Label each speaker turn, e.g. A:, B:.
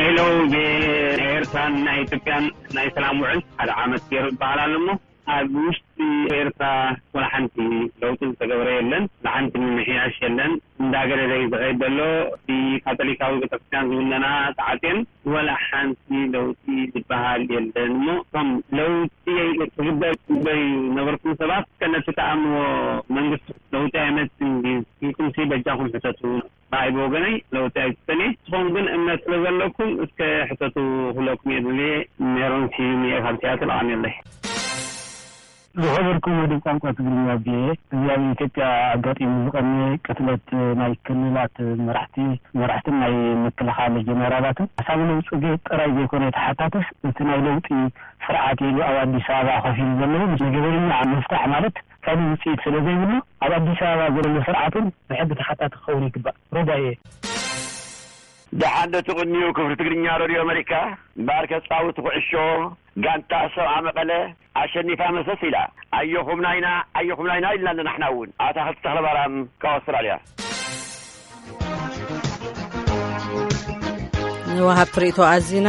A: ሄሎ ናይ ኤርትራን ናይ ኢትዮጵያን ናይ ሰላም ውዕል ሓደ ዓመት ገይሩ ይበሃል ኣሎ እሞ ኣብ ውሽጢ ኤርትራ ዋላ ሓንቲ ለውጢ ዝተገብረ የለን ዋላ ሓንቲ ምምሕያሽ የለን እንዳገደደ እዩ ዝኸይድ ዘሎ እቲ ካቶሊካዊ ቤተክርስትያን ዝውነና ተዓጽየን ወላ ሓንቲ ለውጢ ዝበሃል የለን እሞ እቶም ለውጢ ክግበር ትጽበዩ ዝነበርኩም ሰባት ከ ነቲ ትኣምንዎ መንግስቲ ለውጢ ኣየመጽን ድዩ ኢልኩምሲ በጃኩም ሕተቱ ንዓይ ብወገነይ ለውጢ ኣይትጽበን እየ ንስኩም ግን እምነት ስለ ዘለኩም እስከ ሕተቱ ክብለኩም እየ ድልየ። ሜሮን ስዩም እየ ካብ ሲያትል ዓንየለይ።
B: ዝኸበርኩም ወደብ ቋንቋ ትግርኛ ቪኦኤ፣ እዚ ኣብ ኢትዮጵያ ኣጋጢሙ ዝቐነየ ቅትለት ናይ ክልላት መራሕቲ መራሕትን ናይ ምክልኻል ጀነራላትን ሓሳብ ለውጢ ጥራይ ዘይኮነ ተሓታትስ እቲ ናይ ለውጢ ስርዓት ኢሉ ኣብ ኣዲስ ኣበባ ኮፍ ኢሉ ዘሎ እውን ነገበርኛ ምፍታሕ ማለት ካልእ ውጽኢት ስለዘይብሉ ኣብ ኣዲስ ኣበባ ዘሎ ስርዓት እውን ብሕጊ ተሓታቲ ክኸውን ይግባእ። ሮዳይ እየ።
C: ደሓን ዶ ትቕንዩ ክብሪ ትግርኛ ረድዮ ኣመሪካ እምበኣር ከጻውቲ ኩዕሾ ጋንታ ሰብዓ መቐለ ኣሸኒፋ መሰስ ኢላ ኣዮኹም ናይና ኣዮኹም ናይና ኢልና ኣለና ንሕና እውን ኣታኽልቲ ተኽለባራም ካብ ኣውስትራልያ።
D: ንወሃብቲ ርእይቶ ኣዚና።